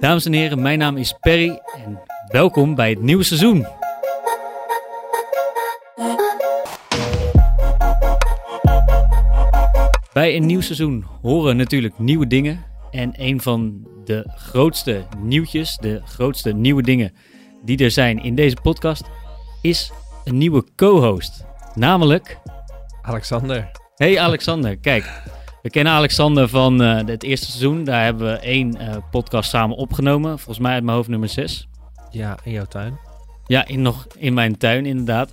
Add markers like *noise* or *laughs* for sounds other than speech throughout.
Dames en heren, mijn naam is Perry en welkom bij het nieuwe seizoen. Bij een nieuw seizoen horen natuurlijk nieuwe dingen. En een van de grootste nieuwtjes, de grootste nieuwe dingen die er zijn in deze podcast, is een nieuwe co-host. Namelijk, Alexander. hey Alexander, kijk. We kennen Alexander van eh, het eerste seizoen. Daar hebben we één eh, podcast samen opgenomen. Volgens mij uit mijn hoofd nummer 6. Ja, in jouw tuin. Ja, in, nog in mijn tuin inderdaad.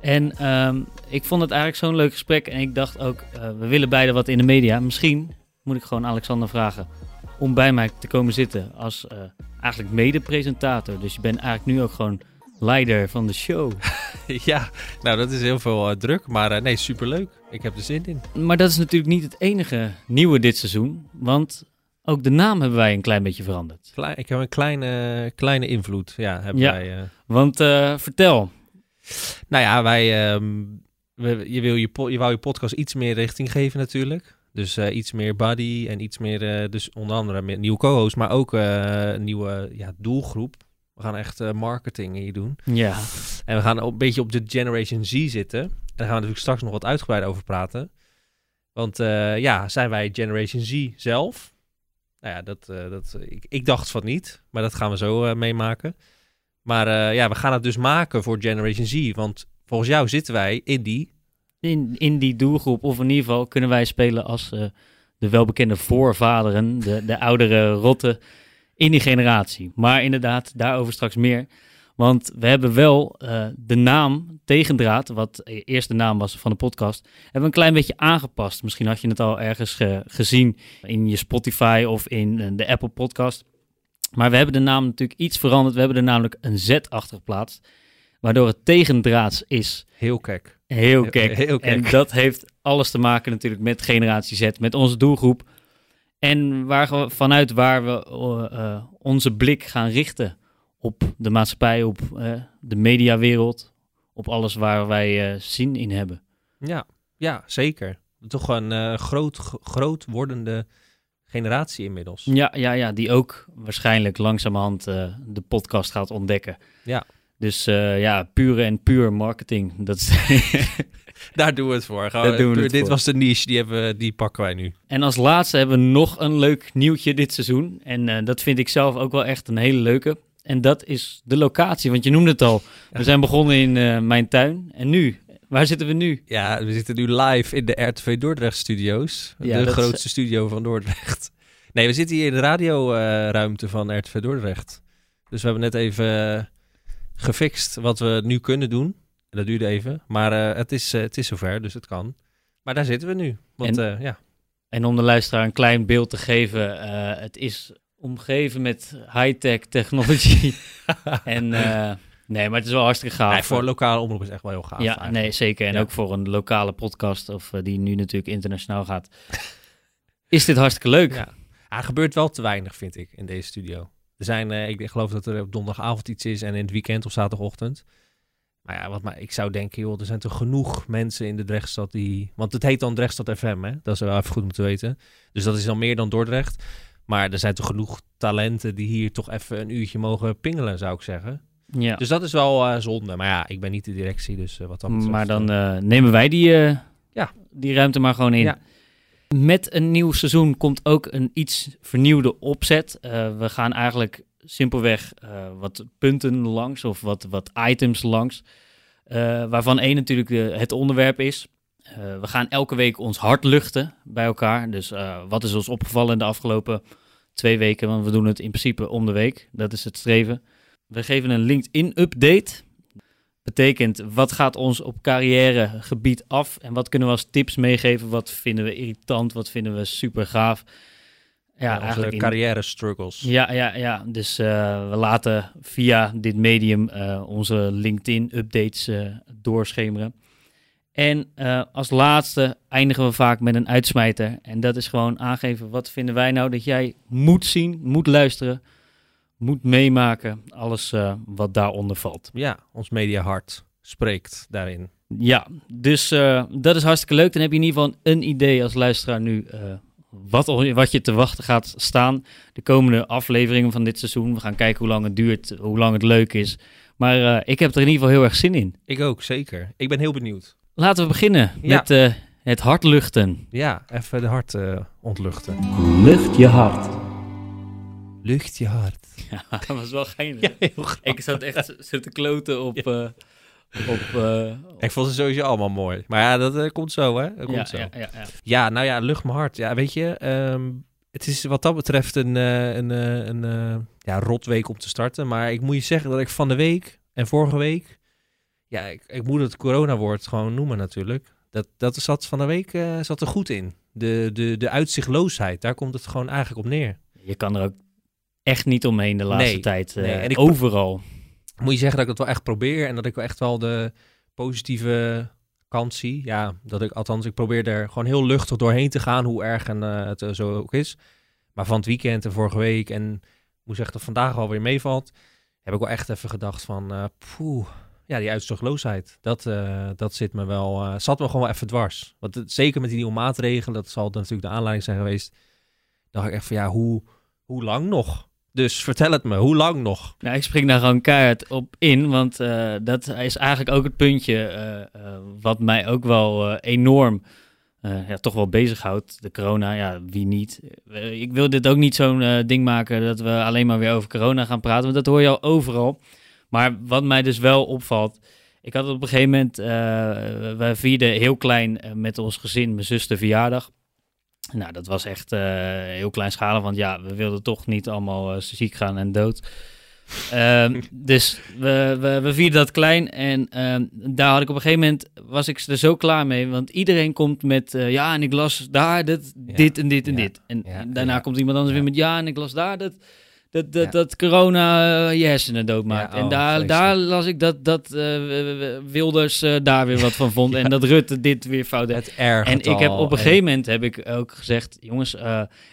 En ehm, ik vond het eigenlijk zo'n leuk gesprek. En ik dacht ook, eh, we willen beide wat in de media. Misschien moet ik gewoon Alexander vragen om bij mij te komen zitten als eigenlijk mede-presentator. Dus je bent eigenlijk nu ook gewoon leider van de show. *laughs* ja, nou dat is heel veel eh, druk, maar eh, nee, superleuk. Ik heb er zin in. Maar dat is natuurlijk niet het enige nieuwe dit seizoen. Want ook de naam hebben wij een klein beetje veranderd. Klein, ik heb een kleine, kleine invloed, ja, hebben Ja. wij. eh. Want vertel. Nou ja, wij, ehm, we, je, wil je, je wou je podcast iets meer richting geven natuurlijk. Dus iets meer body en iets meer, dus onder andere nieuwe co-host, maar ook een nieuwe ja, doelgroep. We gaan echt eh, marketing hier doen. Ja, En we gaan een beetje op de Generation Z zitten. En daar gaan we natuurlijk straks nog wat uitgebreider over praten. Want eh, ja, zijn wij Generation Z zelf? Nou ja, dat, eh, dat, ik, ik dacht van niet, maar dat gaan we zo meemaken. Maar ja, we gaan het dus maken voor Generation Z. Want volgens jou zitten wij in die... in, in die doelgroep, of in ieder geval kunnen wij spelen als de welbekende voorvaderen, de, de oudere rotten in die generatie. Maar inderdaad, daarover straks meer. Want we hebben wel eh, de naam Tegendraad, wat e- eerst de naam was van de podcast, hebben we een klein beetje aangepast. Misschien had je het al ergens ge- gezien in je Spotify of in eh, de Apple podcast. Maar we hebben de naam natuurlijk iets veranderd. We hebben er namelijk een Z achter geplaatst, waardoor het tegendraads is. Heel kek. Heel Heel- kek. heel kek. En dat heeft alles te maken natuurlijk met Generatie Z, met onze doelgroep. En waar, vanuit waar we eh, eh, onze blik gaan richten op de maatschappij, op eh, de mediawereld, op alles waar wij eh, zin in hebben. Ja, ja zeker. Toch een groot, groot wordende generatie inmiddels. Ja, ja, ja, die ook waarschijnlijk langzamerhand de podcast gaat ontdekken. Ja. Dus eh, ja, pure en puur marketing. Dat is *laughs* Daar doen we het voor. Gaan Daar we- doen we het dit voor. was de niche, die, hebben, die pakken wij nu. En als laatste hebben we nog een leuk nieuwtje dit seizoen. En eh, dat vind ik zelf ook wel echt een hele leuke. En dat is de locatie. Want je noemde het al. We zijn begonnen in eh, mijn tuin. En nu? Waar zitten we nu? Ja, we zitten nu live in de RTV Dordrecht studio's. Ja, de is- grootste studio van Dordrecht. Nee, we zitten hier in de radioruimte van RTV Dordrecht. Dus we hebben net even gefixt wat we nu kunnen doen. Dat duurde even, maar eh, het, is, eh, het is zover, dus het kan. Maar daar zitten we nu. Want eh, ja, En om de luisteraar een klein beeld te geven. het is omgeven met high-tech technology. *laughs* en nee, maar het is wel hartstikke gaaf. Nee, voor lokale omroep is echt wel heel gaaf. ja, eigenlijk. nee, zeker. En Ja. ook voor een lokale podcast, of die nu natuurlijk internationaal gaat. is dit hartstikke leuk. Ja. Ja, er gebeurt wel te weinig, vind ik, in deze studio. Er zijn, eh, ik geloof dat er op donderdagavond iets is en in het weekend of zaterdagochtend. Maar ja, wat maar ik zou denken, joh, er zijn toch genoeg mensen in de Drechtstad die... Want het heet dan Drechtstad FM, hè? Dat is wel even goed om te weten. Dus dat is dan meer dan Dordrecht. Maar er zijn toch genoeg talenten die hier toch even een uurtje mogen pingelen, zou ik zeggen. Ja. Dus dat is wel eh, zonde. Maar ja, ik ben niet de directie, dus eh, wat dat betreft... Maar dan nemen wij die, Ja. die ruimte maar gewoon in. Ja. Met een nieuw seizoen komt ook een iets vernieuwde opzet. Eh, we gaan eigenlijk simpelweg eh, wat punten langs of wat, wat items langs. eh, waarvan één natuurlijk het onderwerp is. We gaan elke week ons hart luchten bij elkaar. Dus wat is ons opgevallen in de afgelopen twee weken? Want we doen het in principe om de week. Dat is het streven. We geven een LinkedIn-update. Betekent, wat gaat ons op carrièregebied af en wat kunnen we als tips meegeven? Wat vinden we irritant? Wat vinden we super gaaf? Ja, eigenlijk in- carrière struggles. ja, ja, ja. Dus eh, we laten via dit medium eh, onze LinkedIn-updates eh, doorschemeren. En als laatste eindigen we vaak met een uitsmijter. En dat is gewoon aangeven, wat vinden wij nou dat jij moet zien, moet luisteren, moet meemaken. Alles eh, wat daaronder valt. Ja, ons mediahart spreekt daarin. Ja, dus eh, dat is hartstikke leuk. Dan heb je in ieder geval een idee als luisteraar nu eh, wat, wat je te wachten gaat staan de komende afleveringen van dit seizoen. We gaan kijken hoe lang het duurt, hoe lang het leuk is. Maar ik heb er in ieder geval heel erg zin in. Ik ook, zeker. Ik ben heel benieuwd. Laten we beginnen Ja. met het hart luchten. Ja, even de hart eh, ontluchten. Lucht je hart. Lucht je hart. *laughs* Ja, dat was wel geinig. Ja. Ik zat echt zo te kloten op... eh, op, eh, Ik vond ze sowieso allemaal mooi. Maar ja, dat eh, komt zo, hè? Dat komt ja, zo. ja, ja, ja. Ja, nou ja, lucht mijn hart. Ja, weet je, ehm, het is wat dat betreft een, eh, een, eh, een ja, rotweek om te starten. Maar ik moet je zeggen dat ik van de week en vorige week... Ja, ik, ik moet het corona-woord gewoon noemen natuurlijk. Dat, dat zat van de week eh, zat er goed in. De, de, de uitzichtloosheid, daar komt het gewoon eigenlijk op neer. Je kan er ook echt niet omheen de laatste Nee, tijd. eh, nee. En ik- overal. Moet je zeggen dat ik dat wel echt probeer en dat ik wel echt wel de positieve kant zie. Ja, dat ik althans, ik probeer er gewoon heel luchtig doorheen te gaan, hoe erg en, eh, het eh, zo ook is. Maar van het weekend en vorige week en moet zeggen dat vandaag alweer meevalt, heb ik wel echt even gedacht van, poeh, ja, die uitzichtloosheid, dat, dat zit me wel, zat me gewoon wel even dwars. Want het- zeker met die nieuwe maatregelen, dat zal natuurlijk de aanleiding zijn geweest, dacht ik echt van, ja, hoe, hoe lang nog? Dus vertel het me, hoe lang nog? Nou, ik spring daar gewoon keihard op in, want eh, dat is eigenlijk ook het puntje eh, eh, wat mij ook wel enorm ja, toch wel bezighoudt. De corona, ja, wie niet. Ik wil dit ook niet zo'n ding maken dat we alleen maar weer over corona gaan praten, want dat hoor je al overal. Maar wat mij dus wel opvalt, ik had op een gegeven moment, we vierden heel klein met ons gezin, mijn zus de verjaardag. Nou, dat was echt eh, heel kleinschalig, want ja, we wilden toch niet allemaal eh, ziek gaan en dood. Ehm, *laughs* dus we, we, we vierden dat klein en ehm, daar had ik op een gegeven moment, was ik er zo klaar mee. Want iedereen komt met, eh, ja, en ik las daar dit, Ja, dit en dit en ja, dit. En ja, daarna komt iemand anders weer met, ja, en ik las daar dat, dat, dat, Ja. dat corona eh, je hersenen doodmaakt. Ja, en oh, daar, daar las ik dat, dat eh, Wilders eh, daar weer wat van vond *laughs* en dat Rutte dit weer fout deed. Het erg. En ik heb op een gegeven moment heb ik ook gezegd, jongens,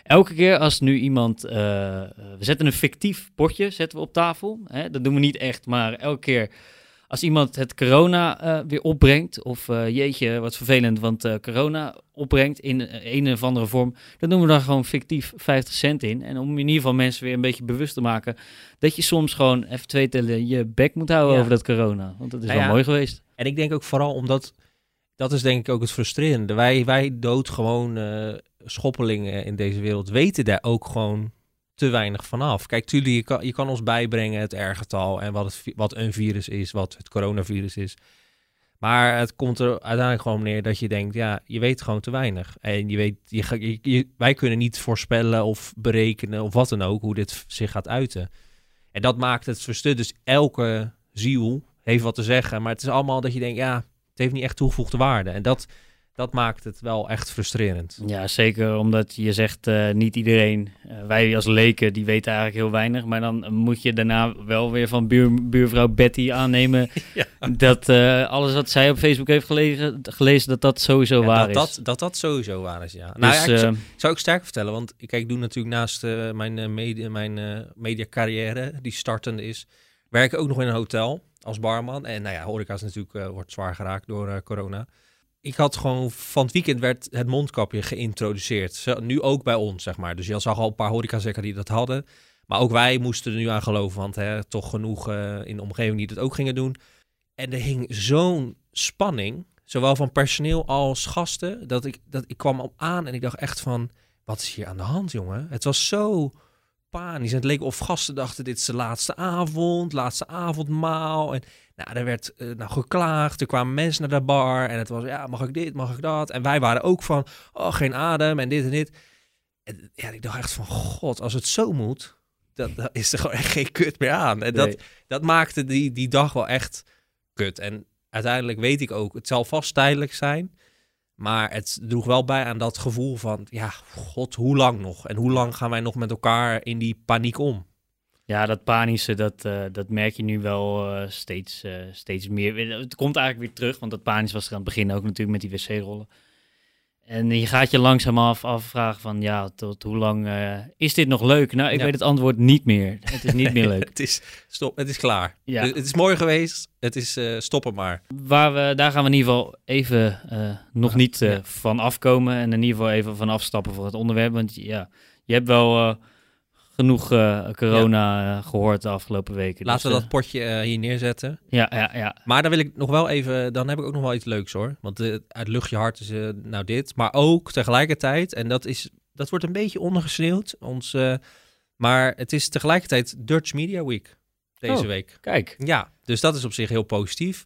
elke keer als nu iemand, we zetten een fictief potje, zetten we op tafel. Hè? Dat doen we niet echt, maar elke keer als iemand het corona eh, weer opbrengt, of eh, jeetje, wat vervelend, want eh, corona opbrengt in een of andere vorm, dan doen we daar gewoon fictief 50 cent in. En om in ieder geval mensen weer een beetje bewust te maken dat je soms gewoon even twee tellen je bek moet houden Ja. over dat corona. Want dat is Nou wel ja. mooi geweest. En ik denk ook vooral omdat, dat is denk ik ook het frustrerende. Wij, wij doodgewoon eh schoppelingen in deze wereld weten daar ook gewoon te weinig vanaf. Kijk, tuurlijk, je kan, je kan ons bijbrengen het R-getal en wat, het, wat een virus is, wat het coronavirus is. Maar het komt er uiteindelijk gewoon neer dat je denkt, ja, je weet gewoon te weinig. En je weet, je, je- wij kunnen niet voorspellen of berekenen of wat dan ook, hoe dit zich gaat uiten. En dat maakt het verstut. Dus elke ziel heeft wat te zeggen, maar het is allemaal dat je denkt, ja, het heeft niet echt toegevoegde waarde. En dat, dat maakt het wel echt frustrerend. Ja, zeker omdat je zegt eh, niet iedereen, eh, wij als leken, die weten eigenlijk heel weinig. Maar dan moet je daarna wel weer van buur, buurvrouw Betty aannemen *laughs* Ja. dat eh, alles wat zij op Facebook heeft gelezen, gelezen dat dat sowieso Ja, waar dat, is. dat, dat dat sowieso waar is, ja. Nou, dus, ja, ik, zou, ik sterker vertellen, want kijk, ik doe natuurlijk naast mijn, media, mijn mediacarrière, die startende is, werk ik ook nog in een hotel als barman. En nou ja, horeca is natuurlijk, wordt zwaar geraakt door corona. Ik had gewoon, van het weekend werd het mondkapje geïntroduceerd. Nu ook bij ons, zeg maar. Dus je zag al een paar horecazekkers die dat hadden. Maar ook wij moesten er nu aan geloven, want hè, toch genoeg eh, in de omgeving die dat ook gingen doen. En er hing zo'n spanning, zowel van personeel als gasten, dat ik, dat ik kwam op aan en ik dacht echt van, wat is hier aan de hand, jongen? Het was zo panisch. En het leek of gasten dachten, dit is de laatste avond, laatste avondmaal. En nou, er werd eh, nou, geklaagd, er kwamen mensen naar de bar en het was, ja, mag ik dit, mag ik dat? En wij waren ook van, oh, geen adem en dit en dit. En ja, ik dacht echt van, god, als het zo moet, dat, dat is er gewoon echt geen kut meer aan. En dat, nee. dat maakte die, die dag wel echt kut. En uiteindelijk weet ik ook, het zal vast tijdelijk zijn. Maar het droeg wel bij aan dat gevoel van, ja, god, hoe lang nog? En hoe lang gaan wij nog met elkaar in die paniek om? Ja, dat panische, dat, eh, dat merk je nu wel eh, steeds, eh, steeds meer. Het komt eigenlijk weer terug, want dat panisch was er aan het begin ook natuurlijk met die wc-rollen. En je gaat je langzaam af, afvragen van ja, tot hoe lang eh, is dit nog leuk? Nou, ik Ja. weet het antwoord niet meer. Het is niet meer leuk. *laughs* het, is, stop, het is klaar. Ja. Het is mooi geweest. Het is eh stoppen maar. Waar we, daar gaan we in ieder geval even eh, nog Ja, niet van afkomen. En in ieder geval even van afstappen voor het onderwerp. Want ja, je hebt wel genoeg eh, corona eh, gehoord de afgelopen weken. Laten Dus, we dat potje eh, hier neerzetten. ja, ja, ja. Maar dan wil ik nog wel even, dan heb ik ook nog wel iets leuks hoor. Want uit luchtje hart is nou dit. Maar ook tegelijkertijd, en dat, is, dat wordt een beetje ondergesneeuwd. Ons, maar het is tegelijkertijd Dutch Media Week deze Oh. week. Kijk, Ja, dus dat is op zich heel positief.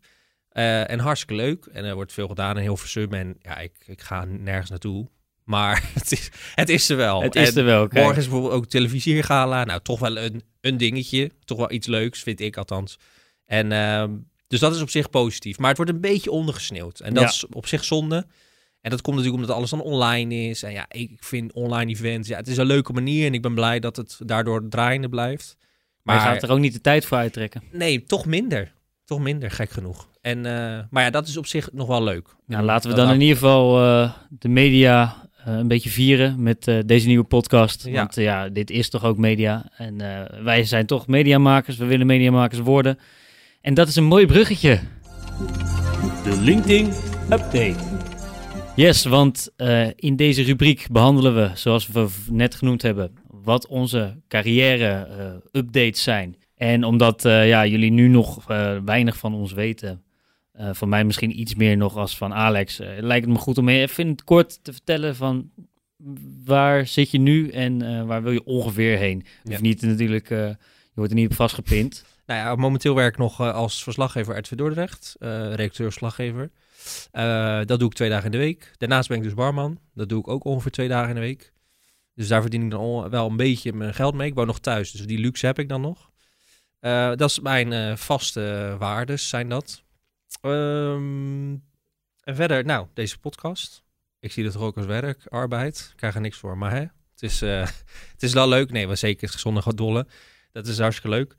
En hartstikke leuk. En er wordt veel gedaan in Hilversum. En ja, ik, ik ga nergens naartoe. Maar *laughs* het is, het is er wel. het is En er wel. Kijk. Morgen is bijvoorbeeld ook televisiegala. Nou, toch wel een, een dingetje. Toch wel iets leuks, vind ik althans. En ehm, dus dat is op zich positief. Maar het wordt een beetje ondergesneeuwd. En dat Ja. is op zich zonde. En dat komt natuurlijk omdat alles dan online is. En ja, ik vind online events, ja, het is een leuke manier. En ik ben blij dat het daardoor draaiende blijft. Maar je gaat er ook niet de tijd voor uittrekken. Nee, toch minder. Toch minder, gek genoeg. En, eh, maar ja, dat is op zich nog wel leuk. Nou, laten we dan in ieder geval eh, de media een beetje vieren met eh, deze nieuwe podcast. Ja. Want eh, ja, dit is toch ook media. En eh, wij zijn toch mediamakers. We willen mediamakers worden. En dat is een mooi bruggetje. De LinkedIn Update. Yes, want eh, in deze rubriek behandelen we, zoals we net genoemd hebben, wat onze carrière-updates zijn. En omdat eh, ja, jullie nu nog eh, weinig van ons weten, eh, van mij misschien iets meer nog als van Alex, eh, lijkt het me goed om even in het kort te vertellen van waar zit je nu en eh, waar wil je ongeveer heen. Je hoeft niet natuurlijk, je wordt er niet op vastgepind. *laughs* Nou ja, momenteel werk ik nog als verslaggever RTV Dordrecht, redacteur-verslaggever. Eh, dat doe ik twee dagen in de week. Daarnaast ben ik dus barman. Dat doe ik ook ongeveer twee dagen in de week. Dus daar verdien ik dan wel een beetje mijn geld mee. Ik woon nog thuis, dus die luxe heb ik dan nog. Dat is mijn vaste waardes, zijn dat. Ehm, en verder, nou, deze podcast. Ik zie dat toch ook als werk, arbeid. Ik krijg er niks voor, maar hè, het is, eh, *laughs* het is wel leuk. Nee, maar zeker gezonde gadollen. Dat is hartstikke leuk.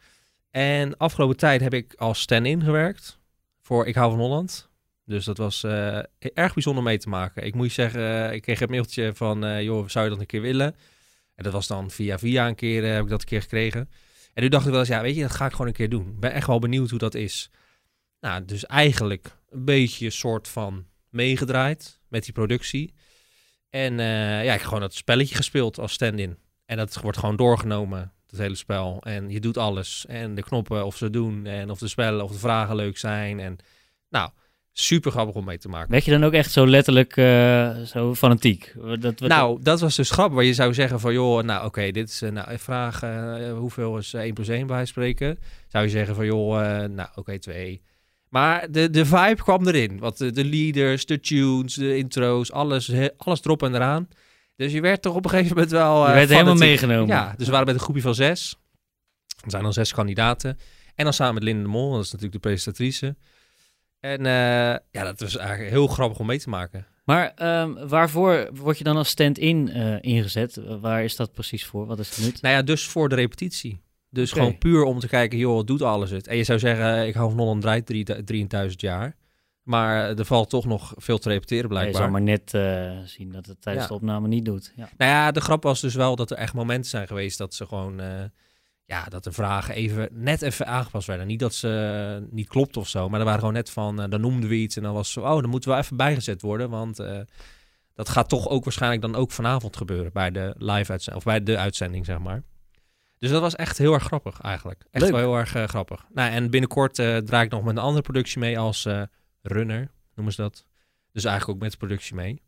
En afgelopen tijd heb ik als stand-in gewerkt voor Ik hou van Holland. Dus dat was eh, erg bijzonder mee te maken. Ik moet je zeggen, eh, ik kreeg een mailtje van, joh, zou je dat een keer willen? En dat was dan via via een keer, heb ik dat een keer gekregen. En nu dacht ik wel eens, ja, weet je, dat ga ik gewoon een keer doen. Ik ben echt wel benieuwd hoe dat is. Nou, dus eigenlijk een beetje een soort van meegedraaid met die productie. En eh, ja, ik heb gewoon dat spelletje gespeeld als stand-in. En dat wordt gewoon doorgenomen, het hele spel. En je doet alles. En de knoppen, of ze doen. En of de spellen, of de vragen leuk zijn. En nou, super grappig om mee te maken. Werd je dan ook echt zo letterlijk eh, zo fanatiek? Dat, wat- Nou, dat was dus grappig. Waar je zou zeggen van, joh, nou oké, dit is eh, nou, vraag. hoeveel is eh, 1 plus 1 bij spreken? Zou je zeggen van, joh, nou oké, 2. Maar de, de vibe kwam erin. Want de, de leaders, de tunes, de intro's, alles, he- alles erop en eraan. Dus je werd toch op een gegeven moment wel... je eh, werd helemaal meegenomen. Ja, dus we waren met een groepje van zes. Er zijn dan zes kandidaten. En dan samen met Linde de Mol, dat is natuurlijk de presentatrice. En eh, ja, dat was eigenlijk heel grappig om mee te maken. Maar ehm, waarvoor word je dan als stand-in eh, ingezet? Waar is dat precies voor? Wat is het nut? Nou ja, dus voor de repetitie. Dus gewoon puur om te kijken, joh, doet alles het? En je zou zeggen, ik hou van Holland draait drie- 3000 jaar. Maar er valt toch nog veel te repeteren je blijkbaar. zal maar net eh, zien dat het tijdens Ja. de opname niet doet. Ja. Nou ja, de grap was dus wel dat er echt momenten zijn geweest dat ze gewoon... eh, ja, dat de vragen even, net even aangepast werden. Niet dat ze eh, niet klopt of zo, maar er waren gewoon net van... eh, dan noemden we iets en dan was zo... Oh, dan moeten we even bijgezet worden, want... eh, dat gaat toch ook waarschijnlijk dan ook vanavond gebeuren bij de live uitzending, of bij de uitzending, zeg maar. Dus dat was echt heel erg grappig eigenlijk. Echt Leuk. wel heel erg eh, grappig. Nou, en binnenkort eh, draai ik nog met een andere productie mee als eh, runner, noemen ze dat. Dus eigenlijk ook met de productie mee.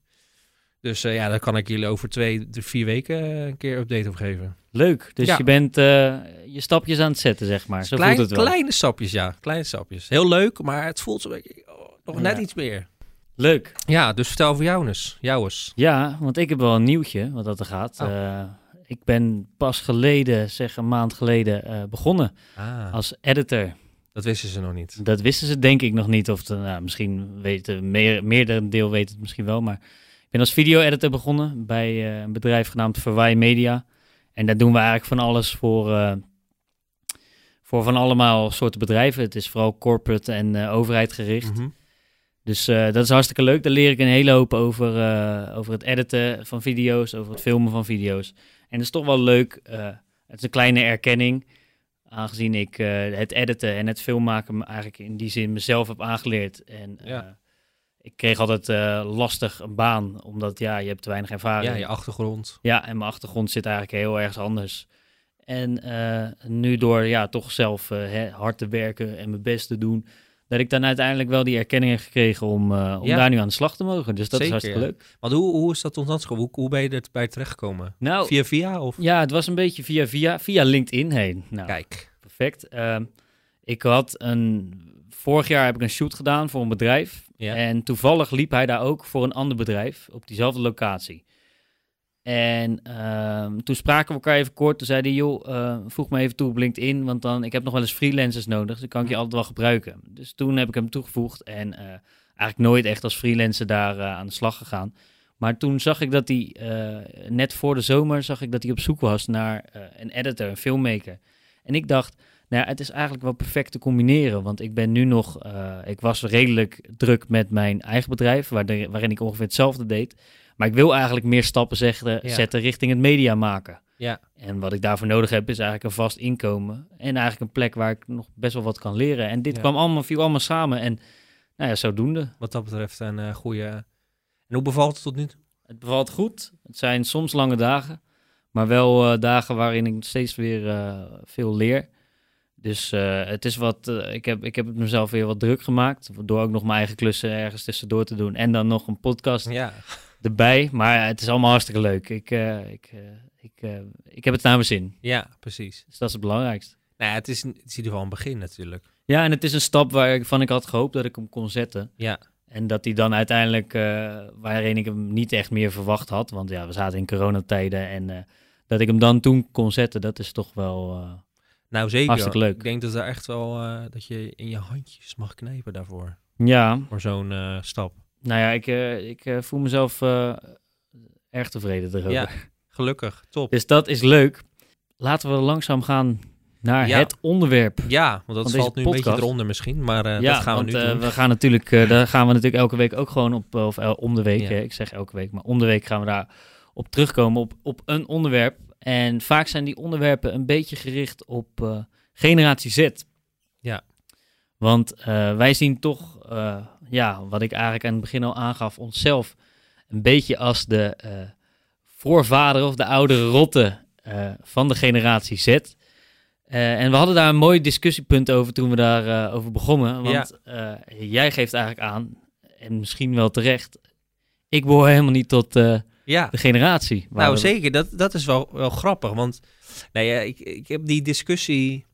Dus ja, daar kan ik jullie over twee, drie, vier weken een keer update op geven. Leuk. Dus Ja. je bent je stapjes aan het zetten, zeg maar. Zo Klein- voelt het wel. Kleine stapjes, ja. Kleine stapjes. Heel leuk, maar het voelt beetje oh, nog net iets meer. Leuk. Ja, dus vertel over jou eens. Jou eens. Ja, want ik heb wel een nieuwtje wat dat er gaat. Oh. Ik ben pas geleden, zeg een maand geleden, eh, begonnen Ah, als editor. dat wisten ze nog niet. Dat wisten ze denk ik nog niet. Of de, nou, misschien weten meer, meerdere deel weet het misschien wel. Maar ik ben als video-editor begonnen bij eh, een bedrijf genaamd Verwaai Media. En daar doen we eigenlijk van alles voor, eh, voor van allemaal soorten bedrijven. Het is vooral corporate en overheid gericht. Mhm. Dus dat is hartstikke leuk. Daar leer ik een hele hoop over, over het editen van video's, over het filmen van video's. En dat is toch wel leuk. eh, het is een kleine erkenning, aangezien ik eh, het editen en het filmmaken me eigenlijk in die zin mezelf heb aangeleerd. En eh, Ja. ik kreeg altijd lastig een baan, omdat ja, je hebt te weinig ervaring. Ja, je achtergrond. Ja, en mijn achtergrond zit eigenlijk heel ergens anders. En nu door ja, toch zelf hard te werken en mijn best te doen, dat ik dan uiteindelijk wel die erkenning heb gekregen om, eh, om Ja. daar nu aan de slag te mogen. Dus dat Zeker, is hartstikke ja. leuk. Want hoe, hoe is dat gekomen? Hoe, hoe ben je erbij terechtgekomen? Nou, Via via of? ja, het was een beetje via, via, via LinkedIn heen. Nou, Kijk. perfect. Ehm, ik had een, vorig jaar heb ik een shoot gedaan voor een bedrijf. Ja. En toevallig liep hij daar ook voor een ander bedrijf op diezelfde locatie. En ehm, toen spraken we elkaar even kort. Toen zei hij, joh, eh, voeg me even toe op LinkedIn, want dan, ik heb nog wel eens freelancers nodig, dus dan kan ik je altijd wel gebruiken. Dus toen heb ik hem toegevoegd en eh, eigenlijk nooit echt als freelancer daar eh, aan de slag gegaan. Maar toen zag ik dat hij, net voor de zomer, zag ik dat hij op zoek was naar een editor, een filmmaker. En ik dacht, nou ja, het is eigenlijk wel perfect te combineren. Want ik ben nu nog, ik was redelijk druk met mijn eigen bedrijf, waar waarin ik ongeveer hetzelfde deed. Maar ik wil eigenlijk meer stappen zetten, Ja. zetten richting het media maken. Ja. En wat ik daarvoor nodig heb, is eigenlijk een vast inkomen. En eigenlijk een plek waar ik nog best wel wat kan leren. En dit Ja. kwam allemaal, viel allemaal samen. En nou ja, zodoende. Wat dat betreft een eh, goede... En hoe bevalt het tot nu toe? Het bevalt goed. Het zijn soms lange dagen, maar wel eh, dagen waarin ik steeds weer eh, veel leer. Dus eh, het is wat, eh, ik, heb, ik heb het mezelf weer wat druk gemaakt. Door ook nog mijn eigen klussen ergens tussendoor te doen. En dan nog een podcast Ja. Erbij. Maar het is allemaal hartstikke leuk. Ik, eh, ik, eh, ik, eh, ik heb het naar mijn zin. Ja, precies. Dus dat is het belangrijkste. Nou ja, het is, het is in ieder geval een begin natuurlijk. Ja, en het is een stap waarvan ik had gehoopt dat ik hem kon zetten. Ja. En dat hij dan uiteindelijk, waarin ik hem niet echt meer verwacht had. Want ja, we zaten in coronatijden. En dat ik hem dan toen kon zetten, dat is toch wel... Nou, zeker. Hartstikke leuk. Ik denk dat er echt wel... dat je in je handjes mag knijpen daarvoor. ja, Voor zo'n stap. Nou ja, ik, eh, ik eh, voel mezelf eh, erg tevreden erover. Ja, gelukkig. Top. Dus dat is leuk. Laten we langzaam gaan naar Ja. het onderwerp. Ja, want dat valt nu een beetje eronder misschien. Maar eh, ja, dat gaan we nu doen. we gaan natuurlijk, eh, daar gaan we natuurlijk elke week ook gewoon op, of om de week, Ja. ik zeg elke week, maar om de week gaan we daar op terugkomen op, op een onderwerp. En vaak zijn die onderwerpen een beetje gericht op generatie Z. Ja. Want wij zien toch, ja, wat ik eigenlijk aan het begin al aangaf, onszelf een beetje als de eh, voorvader of de oudere rotte eh, van de generatie Z. Eh, en we hadden daar een mooi discussiepunt over toen we daarover over begonnen. Want jij geeft eigenlijk aan, en misschien wel terecht, ik behoor helemaal niet tot ja. de generatie. Nou, we- zeker. Dat, dat is wel, wel grappig. Want nou ja, ik, ik heb die discussie...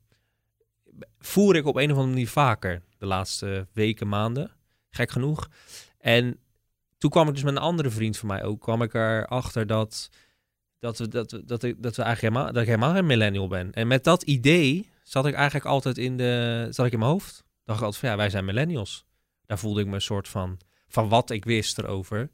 voer ik op een of andere manier vaker. De laatste weken, maanden. Gek genoeg. En toen kwam ik dus met een andere vriend van mij ook... kwam ik erachter dat... Dat, we, dat, dat, ik, dat, we eigenlijk helemaal, dat ik helemaal geen millennial ben. En met dat idee zat ik eigenlijk altijd in, de, zat ik in mijn hoofd. Dacht ik altijd van ja, wij zijn millennials. Daar voelde ik me een soort van... van wat ik wist erover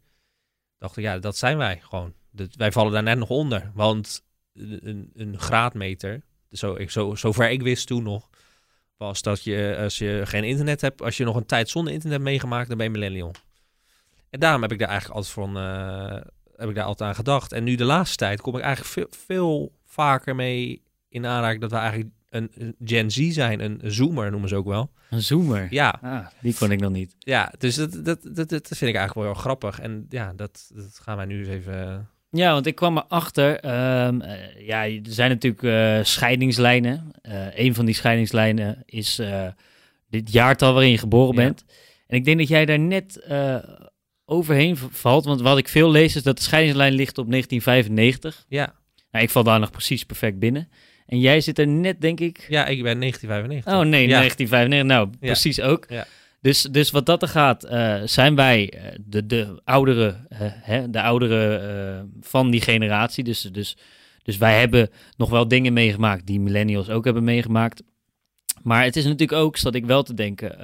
dacht ik, ja, dat zijn wij gewoon. Dat, wij vallen daar net nog onder. Want een, een graadmeter, zo, ik, zo, zover ik wist toen nog, was dat je, als je geen internet hebt, als je nog een tijd zonder internet meegemaakt, dan ben je millennial. En daarom heb ik daar eigenlijk altijd van, eh, heb ik daar altijd aan gedacht. En nu de laatste tijd kom ik eigenlijk veel, veel vaker mee in aanraking dat we eigenlijk een, een Gen Z zijn, een zoomer noemen ze ook wel. Een zoomer. Ja, Ah, die kon ik nog niet. ja dus dat, dat, dat, dat vind ik eigenlijk wel heel grappig. En ja, dat, dat gaan wij nu eens even... Ja, want ik kwam erachter. eh, ja, er zijn natuurlijk eh, scheidingslijnen. Eh een van die scheidingslijnen is dit jaartal waarin je geboren Ja. bent. En ik denk dat jij daar net overheen valt. Want wat ik veel lees is dat de scheidingslijn ligt op 1995. Ja, Nou, ik val daar nog precies perfect binnen. En jij zit er net, denk ik. ja ik ben 1995. Oh nee, Ja. 1995. Nou, Ja. precies ook. Ja. Dus, dus wat dat er gaat, eh, zijn wij eh, de, de oudere, eh, de oudere van die generatie. Dus, dus, dus wij hebben nog wel dingen meegemaakt die millennials ook hebben meegemaakt. Maar het is natuurlijk ook, zat ik wel te denken,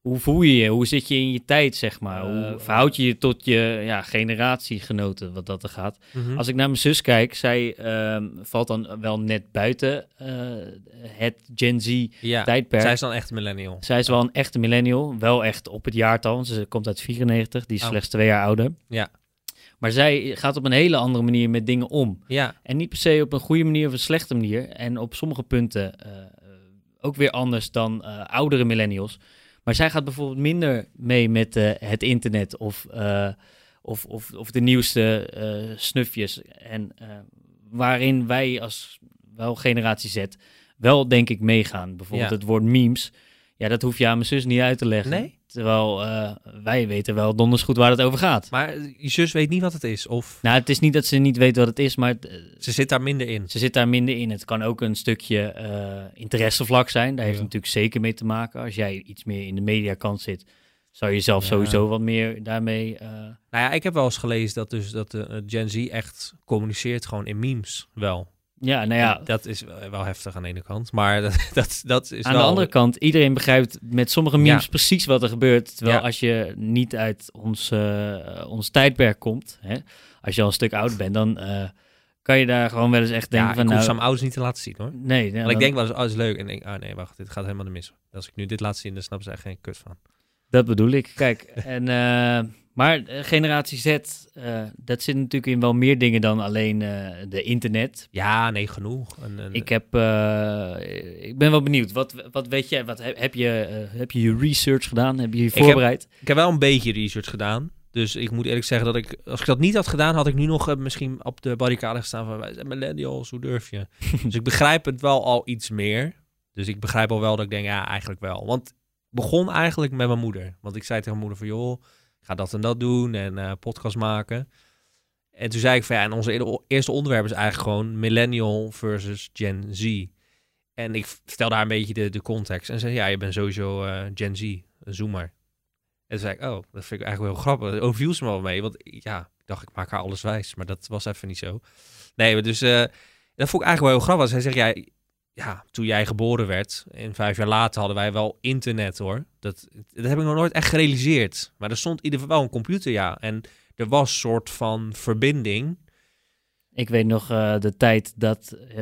hoe voel je je? Hoe zit je in je tijd, zeg maar? Hoe Eh, verhoud je je tot je ja, generatiegenoten, wat dat er gaat? Mhm. Als ik naar mijn zus kijk, zij ehm, valt dan wel net buiten eh, het Gen Z ja, tijdperk. zij is dan echt een millennial. Zij is wel een echte millennial, wel echt op het jaartal. Ze komt uit 94, die is Oh. slechts twee jaar ouder. Ja. Maar zij gaat op een hele andere manier met dingen om. Ja, En niet per se op een goede manier of een slechte manier. En op sommige punten eh, ook weer anders dan oudere millennials. Maar zij gaat bijvoorbeeld minder mee met eh, het internet of, eh, of, of, of de nieuwste eh, snufjes. En waarin wij als wel generatie Z wel denk ik meegaan. Bijvoorbeeld Ja. het woord memes. Ja, dat hoef je aan mijn zus niet uit te leggen. Nee? Terwijl eh, wij weten wel donders goed waar het over gaat. maar je zus weet niet wat het is. Of Nou, het is niet dat ze niet weet wat het is, maar eh, ze zit daar minder in. ze zit daar minder in. Het kan ook een stukje eh, interessevlak zijn. Daar heeft Ja. het natuurlijk zeker mee te maken. Als jij iets meer in de mediakant zit, zou je zelf Ja. sowieso wat meer daarmee... eh, Nou ja, ik heb wel eens gelezen dat, dus, dat de Gen Z echt communiceert gewoon in memes wel. Ja, nou ja, En Dat is wel heftig aan de ene kant. Maar *laughs* dat, dat, dat is aan wel... de andere kant, iedereen begrijpt met sommige memes Ja. precies wat er gebeurt. Terwijl Ja. als je niet uit ons, eh, ons tijdperk komt, hè, als je al een stuk ouder bent, dan eh, kan je daar gewoon wel eens echt denken ja, van... ik hoef nou, mijn ouders niet te laten zien hoor. nee, ja, Want ik denk wel eens, oh, is leuk. En denk, ah nee, wacht, dit gaat helemaal de mis. Als ik nu dit laat zien, dan snappen ze echt geen kut van. Dat bedoel ik. Kijk, *laughs* en, eh, maar eh, generatie Z, eh, dat zit natuurlijk in wel meer dingen dan alleen eh, de internet. Ja, nee, genoeg. En, en- Ik, heb, ik ben wel benieuwd. Wat, wat weet jij? Wat, heb, je, heb je je research gedaan? Heb je je voorbereid? Ik heb wel een beetje research gedaan. Dus ik moet eerlijk zeggen dat ik, als ik dat niet had gedaan, had ik nu nog misschien op de barricade gestaan van wij zijn millennials, hoe durf je? *laughs* dus ik begrijp het wel al iets meer. Dus ik begrijp al wel dat ik denk, ja, eigenlijk wel. Want begon eigenlijk met mijn moeder. Want ik zei tegen mijn moeder van, joh, ik ga dat en dat doen en eh, podcast maken. En toen zei ik van, ja, en onze eer- eerste onderwerp is eigenlijk gewoon millennial versus Gen Z. En ik vertelde haar een beetje de, context. En zei, ja, je bent sowieso eh, Gen Z, een zoomer. En zei ik, oh, dat vind ik eigenlijk wel grappig. Daar overviel ze me wel mee. Want ja, ik dacht, ik maak haar alles wijs. Maar dat was even niet zo. Nee, dus eh, dat vond ik eigenlijk wel heel grappig. Zij zegt, ja, ja, toen jij geboren werd, en vijf jaar later hadden wij wel internet hoor. Dat, dat heb ik nog nooit echt gerealiseerd. Maar er stond in ieder geval wel een computer, ja. En er was een soort van verbinding. Ik weet nog eh, de tijd dat eh,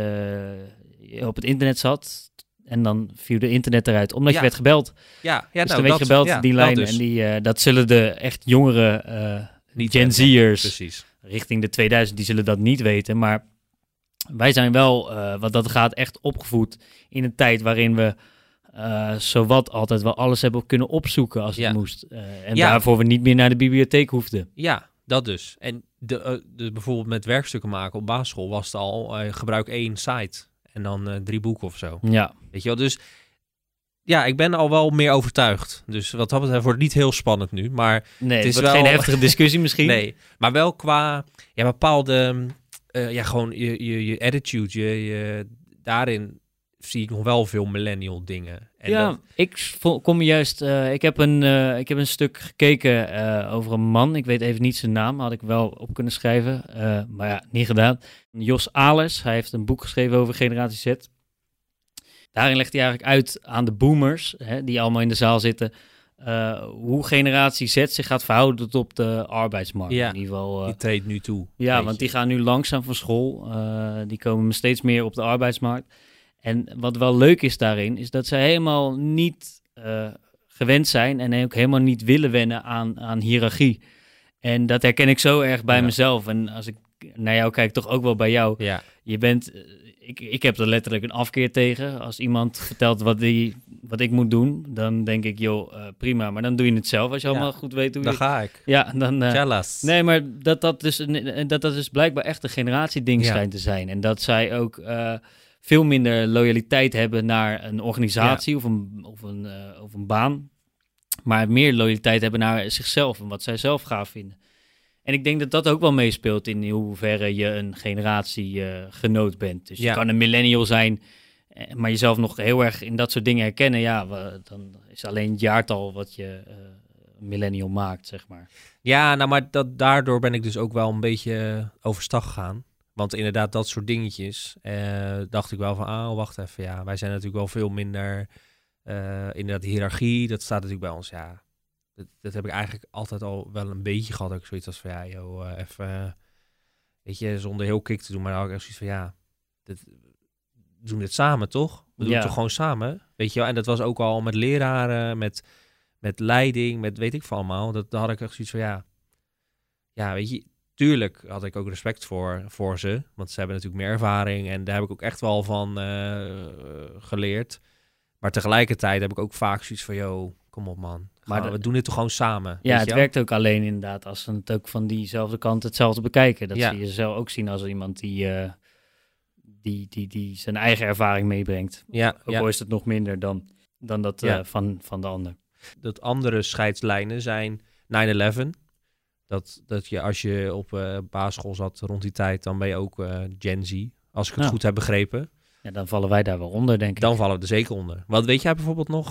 je op het internet zat. En dan viel de internet eruit, omdat Ja. je werd gebeld. Ja, ja dus nou, dan werd je gebeld, ja, die lijn. dus. En die, eh, dat zullen de echt jongere Gen. Z'ers Precies. richting de 2000, die zullen dat niet weten. Maar wij zijn wel, eh, wat dat gaat, echt opgevoed in een tijd waarin we eh, zowat altijd wel alles hebben kunnen opzoeken als het Ja. moest. Eh, en Ja. daarvoor we niet meer naar de bibliotheek hoefden. Ja, dat dus. En de, de, bijvoorbeeld met werkstukken maken op basisschool was het al gebruik één site en dan drie boeken of zo. Ja, Weet je wel, dus ja, ik ben al wel meer overtuigd. Dus wat dat betreft wordt het niet heel spannend nu, maar nee, het, is wel- geen heftige discussie misschien. *laughs* nee. Maar wel qua ja, bepaalde, eh, ja, gewoon je, je, je attitude, je, je, daarin zie ik nog wel veel millennial dingen. En ja, dat- ik kom juist. eh, ik, heb een, eh, ik heb een stuk gekeken over een man. Ik weet even niet zijn naam, had ik wel op kunnen schrijven. maar ja, niet gedaan. Jos Ales, hij heeft een boek geschreven over Generatie Z. Daarin legt hij eigenlijk uit aan de boomers, hè, die allemaal in de zaal zitten, eh, hoe Generatie Z zich gaat verhouden tot op de arbeidsmarkt. Ja, in ieder geval. eh, die treedt nu toe. ja, want je. die gaan nu langzaam van school. Eh, die komen steeds meer op de arbeidsmarkt. En wat wel leuk is daarin, is dat ze helemaal niet eh, gewend zijn en ook helemaal niet willen wennen aan, aan hiërarchie. En dat herken ik zo erg bij Ja. mezelf. En als ik naar jou kijk, toch ook wel bij jou. Ja, Je bent, ik, ik heb er letterlijk een afkeer tegen. Als iemand vertelt wat, die, wat ik moet doen, dan denk ik, joh, eh, prima. Maar dan doe je het zelf als je Ja. allemaal goed weet hoe daar je... ga ik. Ja, dan... eh, Jealous. Nee, maar dat dat dus, een- dat dat dus blijkbaar echt een generatieding Ja. schijnt te zijn. En dat zij ook eh, veel minder loyaliteit hebben naar een organisatie of, een, of, een, eh, of een baan. Maar meer loyaliteit hebben naar zichzelf en wat zij zelf gaaf vinden. En ik denk dat dat ook wel meespeelt in hoeverre je een generatiegenoot bent. Dus Ja. je kan een millennial zijn, eh, maar jezelf nog heel erg in dat soort dingen herkennen. Ja, dan is alleen het jaartal wat je eh, millennial maakt, zeg maar. Ja, nou, maar dat, daardoor ben ik dus ook wel een beetje eh, overstag gegaan. Want inderdaad, dat soort dingetjes, eh, dacht ik wel van, ah, wacht even, ja, wij zijn natuurlijk wel veel minder Eh, inderdaad, hiërarchie, dat staat natuurlijk bij ons. Ja, dat, dat heb ik eigenlijk altijd al wel een beetje gehad. Ik zoiets als van, ja, joh, eh, even, eh, weet je, zonder heel kick te doen. Maar ik echt zoiets van, ja, doen dit samen, toch? We doen Ja. het toch gewoon samen? Weet je wel? En dat was ook al met leraren, met, met leiding, met weet ik veel allemaal. Dat, daar had ik echt zoiets van, ja, ja, weet je, tuurlijk had ik ook respect voor, voor ze. Want ze hebben natuurlijk meer ervaring en daar heb ik ook echt wel van eh, geleerd. Maar tegelijkertijd heb ik ook vaak zoiets van, yo, kom op man. Maar de- we doen dit toch gewoon samen? Ja, het je werkt ook alleen inderdaad als ze het ook van diezelfde kant hetzelfde bekijken. Dat Ja. ze jezelf ook zien als iemand die, eh, die, die, die zijn eigen ervaring meebrengt. Ja, Ook ja. al is het nog minder dan, dan dat eh, van, van de ander. dat andere scheidslijnen zijn 9-11. Dat, dat je als je op eh, basisschool zat rond die tijd, dan ben je ook eh, Gen Z. Als ik het goed heb begrepen. Ja, dan vallen wij daar wel onder, denk ik. Dan vallen we er zeker onder. Wat weet jij bijvoorbeeld nog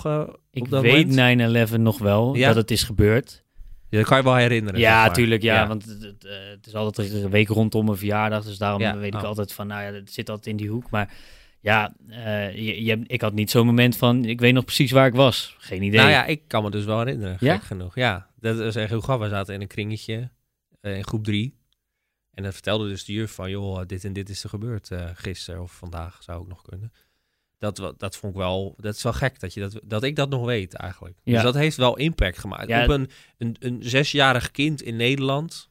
ik weet moment? 9-11 nog wel, Ja? dat het is gebeurd. Dat kan je wel herinneren. Ja, zeg maar. tuurlijk, ja, want het, het, eh, het is altijd een week rondom mijn verjaardag, dus daarom Ja, weet ik oh. altijd van, nou ja, het zit altijd in die hoek. Maar ja, eh, je, je, ik had niet zo'n moment van, ik weet nog precies waar ik was. Geen idee. Nou ja, ik kan me dus wel herinneren. Ja? Gek genoeg. Ja, dat is echt heel grappig. We zaten in een kringetje eh, in groep drie. En dan vertelde dus de juf van, joh, dit en dit is er gebeurd eh gisteren of vandaag, zou ook nog kunnen. Dat, dat vond ik wel, dat is wel gek dat, je dat, dat ik dat nog weet eigenlijk. Ja. Dus dat heeft wel impact gemaakt. Ja, Op een, een, een zesjarig kind in Nederland,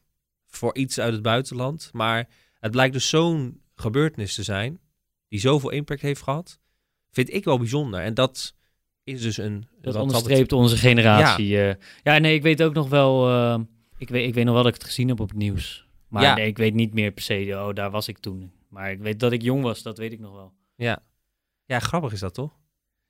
voor iets uit het buitenland. Maar het blijkt dus zo'n gebeurtenis te zijn, die zoveel impact heeft gehad, vind ik wel bijzonder. En dat is dus een... Dat onderstreept onze generatie. Ja. ja, nee, ik weet ook nog wel. eh, ik, weet, ik weet nog wel dat ik het gezien heb op het nieuws. Maar Ja. nee, ik weet niet meer per se. Oh, daar was ik toen. Maar ik weet dat ik jong was, dat weet ik nog wel. Ja. Ja, grappig is dat toch?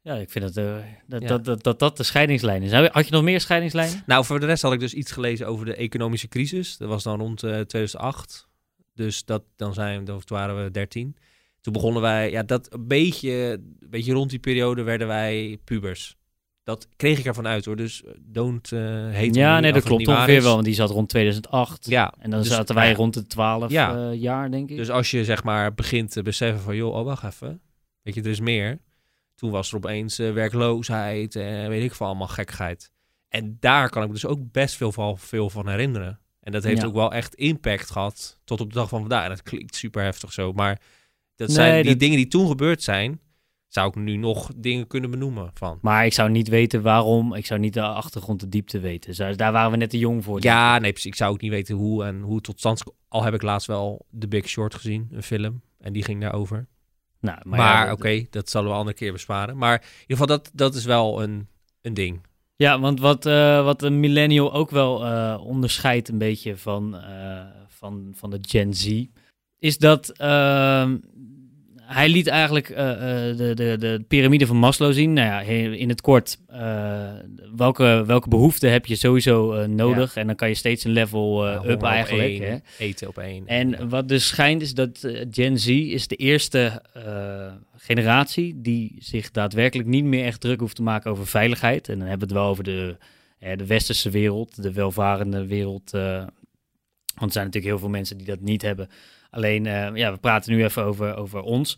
Ja, ik vind dat, eh, dat, Ja. dat, dat, dat dat de scheidingslijn is. Had je nog meer scheidingslijnen? Nou, voor de rest had ik dus iets gelezen over de economische crisis. Dat was dan rond eh, 2008. Dus dat, dan, zijn, dan waren we 13. Toen begonnen wij, ja, dat een beetje, een beetje rond die periode werden wij pubers. Dat kreeg ik ervan uit hoor. Dus eh, don't eh hate Ja, me nee, dat klopt ongeveer wel. Want die zat rond 2008. Ja, En dan dus, zaten nou wij ja, rond de 12 Ja. eh, jaar, denk ik. Dus als je zeg maar begint te beseffen van, joh, oh, wacht even. Weet je, er is meer. Toen was er opeens eh, werkloosheid en weet ik veel, allemaal gekheid. En daar kan ik me dus ook best veel van, veel van herinneren. En dat heeft Ja. ook wel echt impact gehad tot op de dag van vandaag. En dat klinkt super heftig zo, maar dat Nee, zijn die dat- dingen die toen gebeurd zijn, zou ik nu nog dingen kunnen benoemen van. Maar ik zou niet weten waarom. Ik zou niet de achtergrond, de diepte weten. Daar waren we net te jong voor. Ja, nee, precies. Ik zou ook niet weten hoe en hoe het tot stand. Al heb ik laatst wel The Big Short gezien, een film. En die ging daarover. Nou, Maar, ja, oké, dat zullen we een andere keer besparen. Maar in ieder geval, dat, dat is wel een, een ding. Ja, want wat, eh, wat een millennial ook wel eh, onderscheidt een beetje van, eh, van, van de Gen Z, is dat ehm, hij liet eigenlijk eh, eh, de, de, de piramide van Maslow zien. Nou ja, in het kort, eh, welke, welke behoeften heb je sowieso nodig? En dan kan je steeds een level Ja, up op eigenlijk. één, Hè? Eten op één. En Ja. wat dus schijnt is dat Gen Z is de eerste generatie die zich daadwerkelijk niet meer echt druk hoeft te maken over veiligheid. En dan hebben we het wel over de, de westerse wereld, de welvarende wereld. want er zijn natuurlijk heel veel mensen die dat niet hebben. Alleen, eh, ja, we praten nu even over, over ons.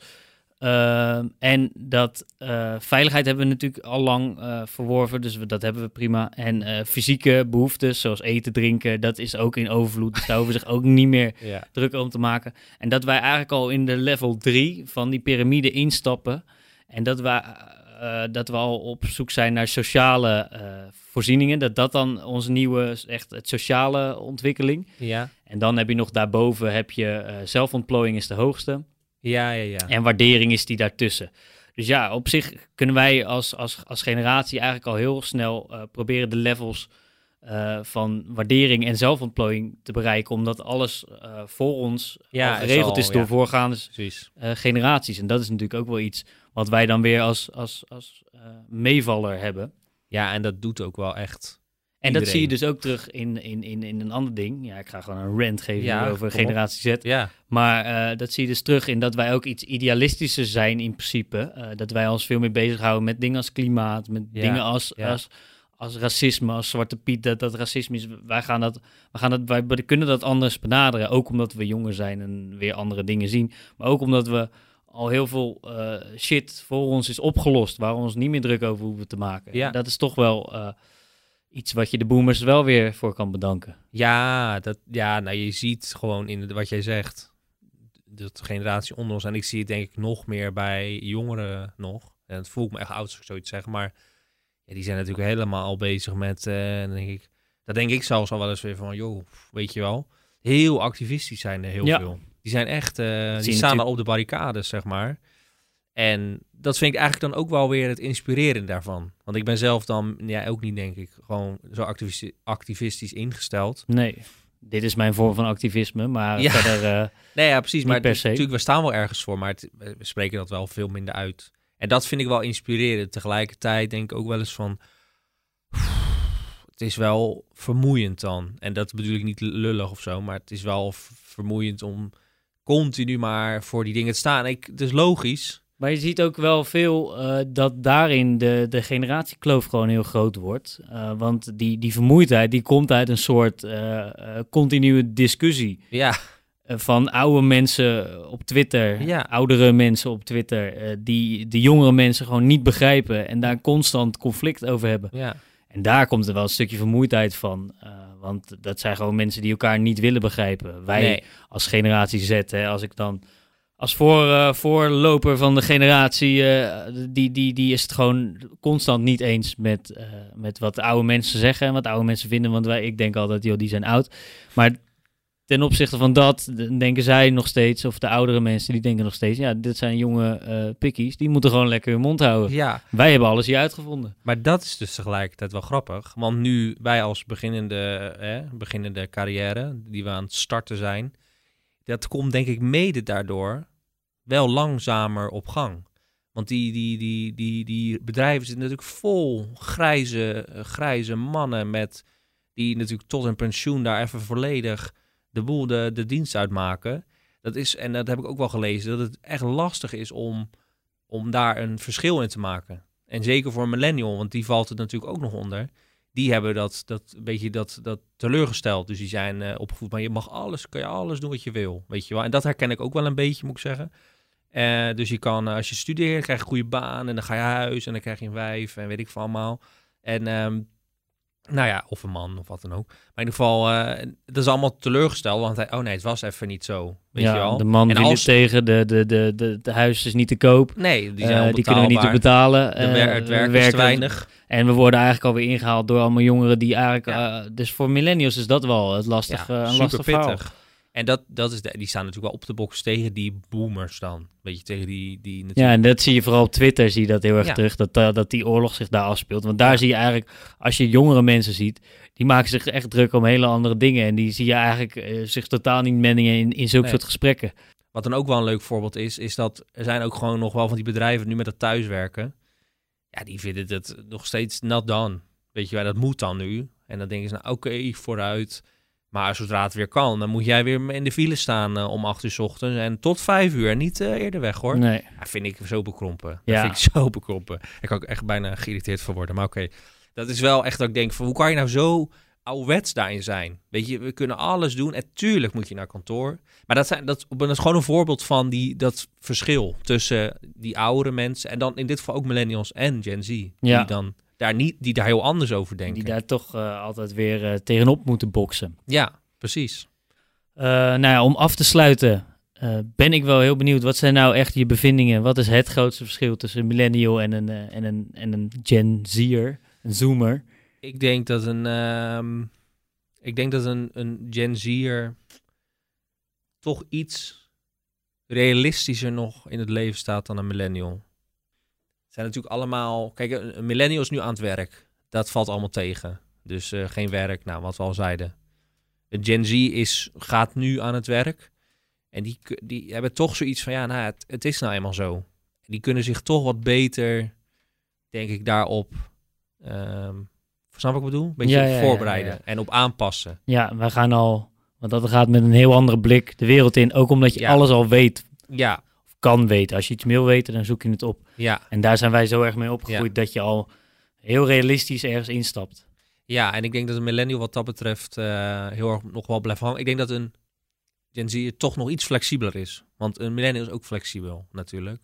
Ehm, en dat eh, veiligheid hebben we natuurlijk al lang eh, verworven, dus we, dat hebben we prima. En eh, fysieke behoeftes, zoals eten, drinken, dat is ook in overvloed. Dus daar hoeven we zich ook niet meer *laughs* ja. druk om te maken. En dat wij eigenlijk al in de level 3 van die piramide instappen. En dat we, eh, dat we al op zoek zijn naar sociale eh, voorzieningen. Dat dat dan onze nieuwe, echt het sociale ontwikkeling. Ja. En dan heb je nog daarboven, heb je eh, zelfontplooiing is de hoogste. Ja, ja, ja. En waardering is die daartussen. Dus ja, op zich kunnen wij als, als, als generatie eigenlijk al heel snel eh, proberen de levels eh, van waardering en zelfontplooiing te bereiken. Omdat alles voor ons Ja, is geregeld al, is door ja. voorgaande generaties. En dat is natuurlijk ook wel iets wat wij dan weer als, als, als meevaller hebben. Ja, en dat doet ook wel echt. En dat zie je dus ook terug in, in, in, in een ander ding. Ja, ik ga gewoon een rant geven Ja, over op. generatie Z. Ja, Maar eh, dat zie je dus terug in dat wij ook iets idealistischer zijn in principe. Eh, dat wij ons veel meer bezighouden met dingen als klimaat, met Ja, dingen als, als, als racisme, als Zwarte Piet, dat dat racisme is. Wij, gaan dat, wij, gaan dat, wij kunnen dat anders benaderen. Ook omdat we jonger zijn en weer andere dingen zien. Maar ook omdat we al heel veel eh, shit voor ons is opgelost, waar we ons niet meer druk over hoeven te maken. Ja. Dat is toch wel iets wat je de boomers wel weer voor kan bedanken. Ja, dat, ja nou, je ziet gewoon in de- wat jij zegt, dat de generatie onder ons, en ik zie het denk ik nog meer bij jongeren nog, en het voelt me echt oud als ik zoiets zeg, maar ja, die zijn natuurlijk helemaal al bezig met, dan denk ik, dat denk ik zelfs al wel eens weer van, joh, weet je wel, heel activistisch zijn er heel Ja. veel. Die zijn echt, eh, die staan al natuurlijk- op de barricades, zeg maar. En dat vind ik eigenlijk dan ook wel weer het inspireren daarvan. Want ik ben zelf dan, ja, ook niet denk ik, gewoon zo activistisch, activistisch ingesteld. Nee, dit is mijn vorm van activisme, maar Ja. verder... eh, *laughs* Nee, ja, precies. Maar per se. natuurlijk, we staan wel ergens voor, maar het- we spreken dat wel veel minder uit. En dat vind ik wel inspirerend. Tegelijkertijd denk ik ook wel eens van... Het is wel vermoeiend dan. En dat bedoel ik niet lullig of zo, maar het is wel vermoeiend om continu maar voor die dingen te staan. Ik, het is logisch. Maar je ziet ook wel veel eh, dat daarin de, de generatiekloof gewoon heel groot wordt. Eh, want die, die vermoeidheid die komt uit een soort eh, continue discussie. Ja, van oude mensen op Twitter, Ja. oudere mensen op Twitter, die de jongere mensen gewoon niet begrijpen en daar constant conflict over hebben. ja. En daar komt er wel een stukje vermoeidheid van. want dat zijn gewoon mensen die elkaar niet willen begrijpen. Wij Nee. als generatie Z, hè, als ik dan als voor, eh, voorloper van de generatie, eh, die, die, die is het gewoon constant niet eens met, eh, met wat de oude mensen zeggen en wat oude mensen vinden. Want wij, ik denk altijd, joh, die zijn oud. Maar ten opzichte van dat denken zij nog steeds, of de oudere mensen, die denken nog steeds, ja, dit zijn jonge pikkies, die moeten gewoon lekker hun mond houden. ja, Wij hebben alles hier uitgevonden. Maar dat is dus tegelijkertijd wel grappig. Want nu wij als beginnende, beginnende carrière, die we aan het starten zijn, dat komt denk ik mede daardoor wel langzamer op gang. Want die, die, die, die, die bedrijven zitten natuurlijk vol grijze, eh, grijze mannen met die natuurlijk tot hun pensioen daar even volledig de boel, de, de dienst uitmaken. Dat is, en dat heb ik ook wel gelezen, dat het echt lastig is om, om daar een verschil in te maken. En zeker voor een millennial, want die valt het natuurlijk ook nog onder. Die hebben dat, dat beetje dat, dat teleurgesteld. Dus die zijn eh, opgevoed, maar je mag alles, kan je alles doen wat je wil, weet je wel. En dat herken ik ook wel een beetje, moet ik zeggen. Eh, dus je kan, eh, als je studeert, krijg je een goede baan en dan ga je huis en dan krijg je een wijf en weet ik veel allemaal. En ehm, nou ja, of een man of wat dan ook. Maar in ieder geval, eh dat is allemaal teleurgesteld, want hij, oh nee, het was even niet zo, weet ja, je wel. De man En wil als- tegen, de, de, de, de, de huis is niet te koop. Nee, die Eh, zijn die kunnen we niet te betalen. De Eh, wer- het werk is te weinig. En we worden eigenlijk alweer ingehaald door allemaal jongeren die eigenlijk... Ja. eh, dus voor millennials is dat wel het lastig, eh, een lastig verhaal. En dat, dat is de, die staan natuurlijk wel op de box tegen die boomers dan. Weet je, tegen die, die natuurlijk... Ja, en dat zie je vooral op Twitter, zie je dat heel erg Ja. terug, dat, eh, dat die oorlog zich daar afspeelt. Want daar zie je eigenlijk, als je jongere mensen ziet, die maken zich echt druk om hele andere dingen. En die zie je eigenlijk eh, zich totaal niet menningen in, in zulke Nee. soort gesprekken. Wat dan ook wel een leuk voorbeeld is, is dat er zijn ook gewoon nog wel van die bedrijven nu met dat thuiswerken. Ja, die vinden het nog steeds not done. Weet je wel, dat moet dan nu. En dan denken ze, nou oké, vooruit. Maar zodra het weer kan, dan moet jij weer in de file staan eh, om acht uur 's ochtends. En tot vijf uur, en niet eh, eerder weg hoor. Nee. Vind ik zo bekrompen. Dat Ja. vind ik zo bekrompen. Ik kan ook echt bijna geïrriteerd van worden. Maar oké, dat is wel echt dat ik denk van hoe kan je nou zo ouderwets daarin zijn? Weet je, we kunnen alles doen. En tuurlijk moet je naar kantoor. Maar dat, zijn, dat, dat is gewoon een voorbeeld van die, dat verschil tussen die oudere mensen en dan in dit geval ook millennials en Gen Z. Ja. Die dan daar niet, die daar heel anders over denken. Die daar toch eh, altijd weer eh, tegenop moeten boksen. Ja, precies. Eh, nou ja, om af te sluiten ben ik wel heel benieuwd. Wat zijn nou echt je bevindingen? Wat is het grootste verschil tussen een millennial en een, en een, en een Gen Z'er, een Zoomer? Ik denk dat een, ehm, ik denk dat een, een Gen Z'er toch iets realistischer nog in het leven staat dan een millennial. Zijn natuurlijk allemaal, kijk, een, een millennial is nu aan het werk. Dat valt allemaal tegen. Dus eh, geen werk, nou, wat we al zeiden. Gen Z is, gaat nu aan het werk. En die, die hebben toch zoiets van, ja, nou, het, het is nou eenmaal zo. Die kunnen zich toch wat beter, denk ik, daarop ehm Snap wat ik bedoel? Een beetje Ja, ja, ja, voorbereiden ja, en op aanpassen. Ja, wij gaan al, want dat gaat met een heel andere blik de wereld in. Ook omdat je alles al weet, Ja, kan weten. Als je iets wil weten, dan zoek je het op. ja, En daar zijn wij zo erg mee opgegroeid dat je al heel realistisch ergens instapt. ja. En ik denk dat een millennial wat dat betreft eh, heel erg nog wel blijft hangen. Ik denk dat een Gen Z toch nog iets flexibeler is. Want een millennial is ook flexibel, natuurlijk.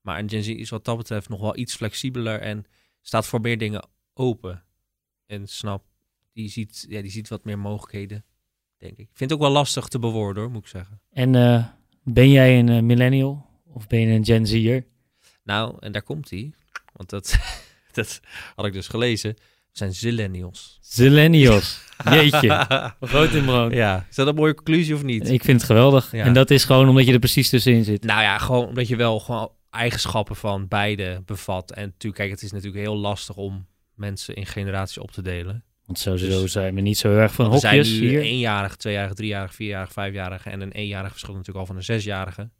Maar een Gen Z is wat dat betreft nog wel iets flexibeler en staat voor meer dingen open. En snap, die ziet, ja, die ziet wat meer mogelijkheden, denk ik. Vind het ook wel lastig te bewoorden, hoor, moet ik zeggen. En eh, ben jij een eh, millennial of ben je een Gen Z'er? Nou, en daar komt hij. Want dat, *laughs* dat had ik dus gelezen. Het zijn zillennials. Zillennials. *laughs* Jeetje. Groot in brood. Ja, is dat een mooie conclusie of niet? Ik vind het geweldig. Ja. En dat is gewoon omdat je er precies tussenin zit. Nou ja, gewoon omdat je wel gewoon eigenschappen van beide bevat. En natuurlijk, kijk, het is natuurlijk heel lastig om mensen in generaties op te delen. Want sowieso Dus- zijn we niet zo heel erg van Want er zijn hokjes nu hier. eenjarig, tweejarig, driejarig, vierjarig, vijfjarig en een eenjarig verschil natuurlijk al van een zesjarige.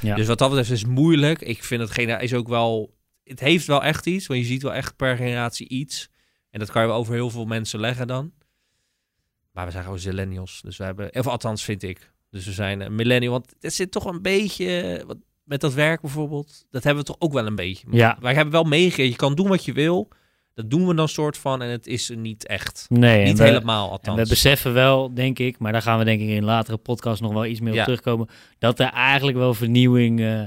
Ja. Dus wat dat betreft is het moeilijk. Ik vind het is ook wel, het heeft wel echt iets, want je ziet wel echt per generatie iets. En dat kan je over heel veel mensen leggen dan. Maar we zijn gewoon millennials, dus we hebben, of althans vind ik. Dus we zijn een millennial, want het zit toch een beetje, wat, met dat werk bijvoorbeeld, dat hebben we toch ook wel een beetje. Ja. Wij hebben wel meegekregen, je kan doen wat je wil. Dat doen we dan soort van en het is er niet echt. Nee, niet we- helemaal En althans. we beseffen wel, denk ik, maar daar gaan we denk ik in een latere podcast nog wel iets meer Ja. op terugkomen, dat er eigenlijk wel vernieuwing eh,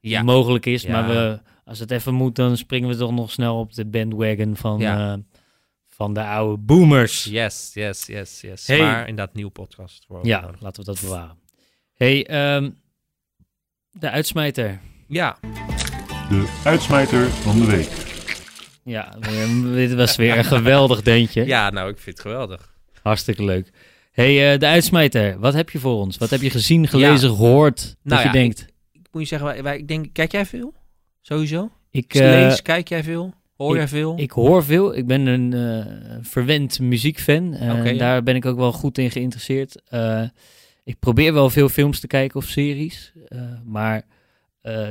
ja. mogelijk is. Ja. Maar we, als het even moet, dan springen we toch nog snel op de bandwagon van, Ja. eh, van de oude boomers. Yes, yes, yes, yes. Hey. Maar inderdaad, nieuw podcast. Voor Ja, nodig. laten we dat bewaren. hey, ehm, de uitsmijter. ja, De uitsmijter van de week. Ja, *laughs* dit was weer een geweldig deuntje. ja, nou, ik vind het geweldig. Hartstikke leuk. hey, eh, de uitsmijter. Wat heb je voor ons? Wat heb je gezien, gelezen, gehoord? Dat Nou je ja, denkt, Ik moet je zeggen, wij, wij- ik denk, kijk jij veel? Sowieso? ik, Ik, eh, lees, kijk jij veel? Hoor jij veel? ik hoor veel. Ik ben een eh, verwend muziekfan. Ja. Daar ben ik ook wel goed in geïnteresseerd. Ik probeer wel veel films te kijken of series. maar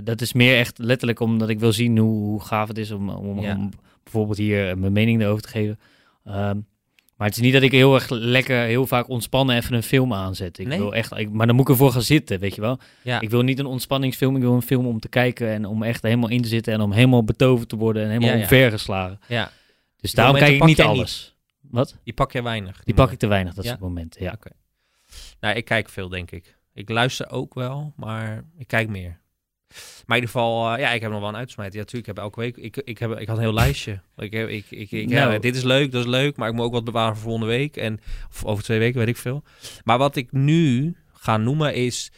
dat is meer echt letterlijk omdat ik wil zien hoe, hoe gaaf het is om, om, Ja. om bijvoorbeeld hier mijn mening erover te geven. Ehm, maar het is niet dat ik heel erg lekker, heel vaak ontspannen even een film aanzet. Ik Nee? wil echt, ik, maar dan moet ik ervoor gaan zitten, weet je wel. ja. Ik wil niet een ontspanningsfilm, ik wil een film om te kijken en om echt helemaal in te zitten en om helemaal betoverd te worden en helemaal Ja, ja. omvergeslagen. ja, Dus daarom kijk ik niet alles. Wat? die pak je weinig. Die pak ik te weinig, dat soort momenten. Ja. Oké. Nou, ik kijk veel, denk ik. Ik luister ook wel, maar ik kijk meer. Maar in ieder geval, eh, ja, ik heb nog wel een uitsmijter. Ja, natuurlijk, ik heb elke week, ik, ik, heb, ik had een heel lijstje. Ik heb, ik, ik, ik, ja, Nou. dit is leuk, dat is leuk, maar ik moet ook wat bewaren voor volgende week. En, of over twee weken, weet ik veel. Maar wat ik nu ga noemen is,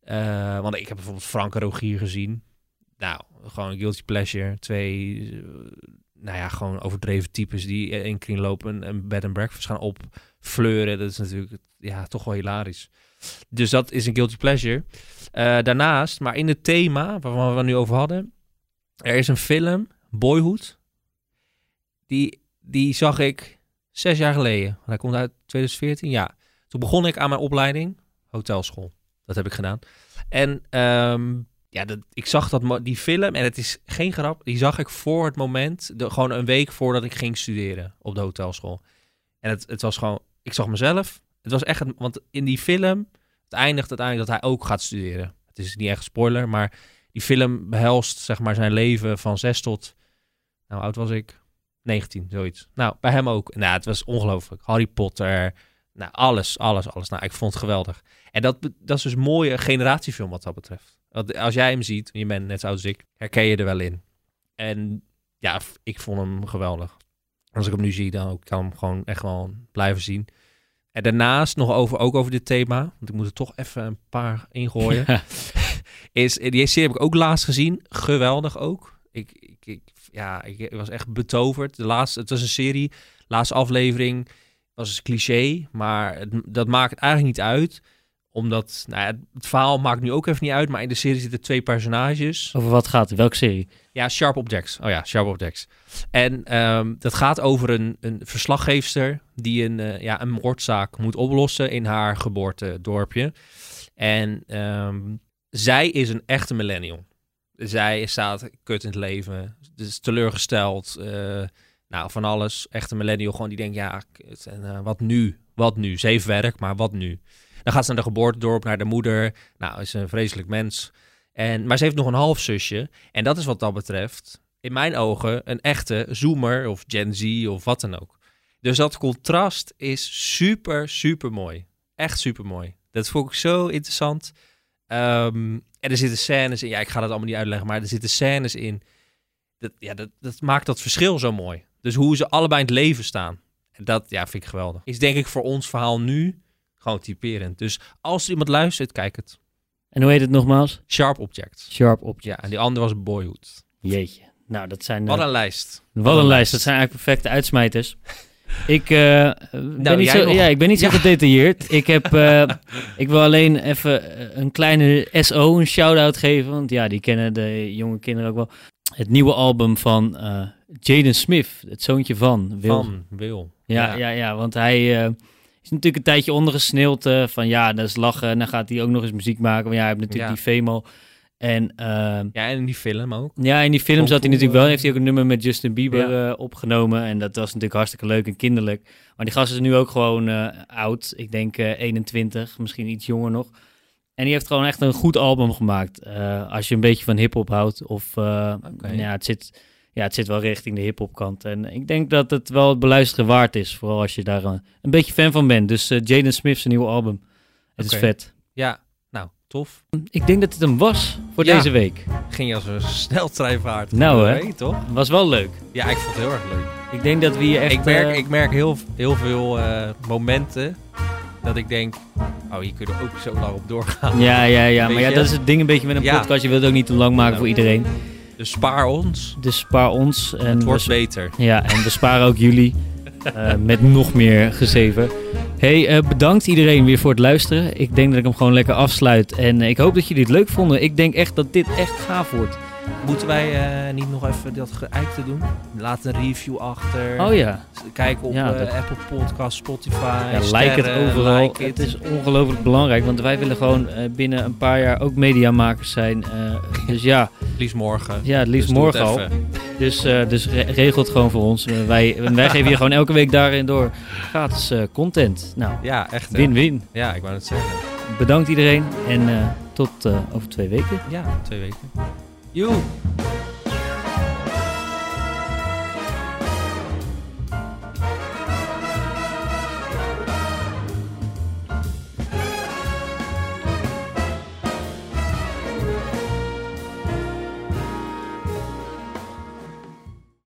eh, want ik heb bijvoorbeeld Frank en Rogier gezien. Nou, gewoon een guilty pleasure. Twee, eh, nou ja, gewoon overdreven types die in kring lopen en bed and breakfast gaan opfleuren. Dat is natuurlijk, ja, toch wel hilarisch. Dus dat is een guilty pleasure. Eh, daarnaast, maar in het thema waarvan we het nu over hadden, er is een film, Boyhood. Die, die zag ik zes jaar geleden. Hij komt uit 2014. Ja, toen begon ik aan mijn opleiding hotelschool. Dat heb ik gedaan. En ehm, ja, dat, ik zag dat, die film, en het is geen grap, die zag ik voor het moment, gewoon een week voordat ik ging studeren op de hotelschool. En het, het was gewoon, ik zag mezelf. Het was echt, want in die film, het eindigt uiteindelijk dat hij ook gaat studeren. Het is niet echt spoiler, maar die film behelst zeg maar zijn leven van zes tot, nou oud was ik? 19, zoiets. Nou, bij hem ook. Nou, het was ongelooflijk. Harry Potter, nou alles, alles, alles. Nou, ik vond het geweldig. En dat, dat is dus een mooie generatiefilm wat dat betreft. Als jij hem ziet, je bent net zo oud als ik, herken je er wel in. En ja, ik vond hem geweldig. Als ik hem nu zie, dan kan ik hem gewoon echt wel blijven zien. En daarnaast nog over, ook over dit thema, want ik moet er toch even een paar ingooien. *laughs* is, die serie heb ik ook laatst gezien. Geweldig ook. Ik, ik, ik, ja, ik, ik was echt betoverd. De laatste, het was een serie, laatste aflevering was een cliché, maar het, dat maakt eigenlijk niet uit. Omdat, nou ja, het verhaal maakt nu ook even niet uit, maar in de serie zitten twee personages. Over wat gaat het? Welke serie? Ja, Sharp Objects. Oh ja, Sharp Objects. En ehm, dat gaat over een, een verslaggeefster die een, eh, ja, een moordzaak moet oplossen in haar geboortedorpje. En ehm, zij is een echte millennial. Zij staat kut in het leven, is teleurgesteld, eh, nou van alles. Echte millennial, gewoon die denkt, ja, kut, en, eh, wat nu? Wat nu? Ze heeft werk, maar wat nu? Dan gaat ze naar de geboortedorp, naar de moeder. Nou, is een vreselijk mens. En, maar ze heeft nog een halfzusje. En dat is wat dat betreft, in mijn ogen, een echte zoomer of Gen Z of wat dan ook. Dus dat contrast is super, super mooi. Echt super mooi. Dat vond ik zo interessant. Ehm, en er zitten scènes in. Ja, ik ga dat allemaal niet uitleggen, maar er zitten scènes in. Dat, ja, dat, dat maakt dat verschil zo mooi. Dus hoe ze allebei in het leven staan. En dat ja, vind ik geweldig. Is denk ik voor ons verhaal nu gewoon typerend. Dus als iemand luistert, kijk het. En hoe heet het nogmaals? Sharp Objects. Sharp op. Ja, en die andere was Boyhood. Jeetje. Nou, dat zijn... Wat eh, een lijst. Wat een lijst. Dat zijn eigenlijk perfecte uitsmijters. *laughs* Ik, eh, ben, niet zo, nog? ja, ik ben niet zo Ja. gedetailleerd. Ik, heb, *laughs* eh, ik wil alleen even een kleine SO, een shout-out geven. Want ja, die kennen de jonge kinderen ook wel. Het nieuwe album van Jaden Smith, het zoontje van Will. Van Wil. Ja, ja. Ja, want hij is natuurlijk een tijdje ondergesneeuwd eh, van ja, dat is lachen. En dan gaat hij ook nog eens muziek maken. Maar ja, hij heeft natuurlijk Ja. die Femo. En ehm, Ja, en in die film ook. ja, in die film zat hij natuurlijk wel. eh, Heeft hij ook een nummer met Justin Bieber Ja. eh, opgenomen. En dat was natuurlijk hartstikke leuk en kinderlijk. Maar die gast is nu ook gewoon oud. Ik denk eh, 21, misschien iets jonger nog. En die heeft gewoon echt een goed album gemaakt. Als je een beetje van hip-hop houdt. Of ja, het zit, ja, het zit wel richting de hip-hop kant. En ik denk dat het wel het beluisteren waard is. Vooral als je daar eh, een beetje fan van bent. Dus eh, Jaden Smith's nieuwe album. Het is vet. Ja, nou, tof. Ik denk dat het hem was voor Ja. deze week. Ging je als een *laughs* sneltreinvaart. Nou, hè? Toch? Was wel leuk. Ja, ik vond het heel erg leuk. Ik denk dat we hier echt... ik merk, eh, ik merk heel, heel veel momenten dat ik denk, oh, hier kunnen we ook zo lang op doorgaan. Ja, ja, ja. Maar ja, dat is het ding een beetje met een Ja. podcast. Je wilt het ook niet te lang maken Nou. voor iedereen. Dus spaar ons. Dus spaar ons. En Het wordt beter. ja, en we sparen ook jullie *laughs* eh, met nog meer gezeven. Hey, eh, bedankt iedereen weer voor het luisteren. Ik denk dat ik hem gewoon lekker afsluit. En ik hoop dat jullie het leuk vonden. Ik denk echt dat dit echt gaaf wordt. Moeten wij eh, niet nog even dat geëikte doen? Laat een review achter. Oh ja. Kijk op Ja, eh, Apple Podcast, Spotify. Ja, like het overal. like het is ongelooflijk belangrijk. Want wij willen gewoon eh, binnen een paar jaar ook mediamakers zijn. Eh, dus ja, *laughs* Liefst morgen. ja, het liefst Dus morgen het al. Dus, eh, dus re- regel het gewoon voor ons. Wij, wij geven hier gewoon elke week daarin door gratis eh, content. Nou, Ja, echt. win-win. Ja, ik wou het zeggen. Bedankt iedereen en eh, tot eh, over twee weken. Ja, twee weken. You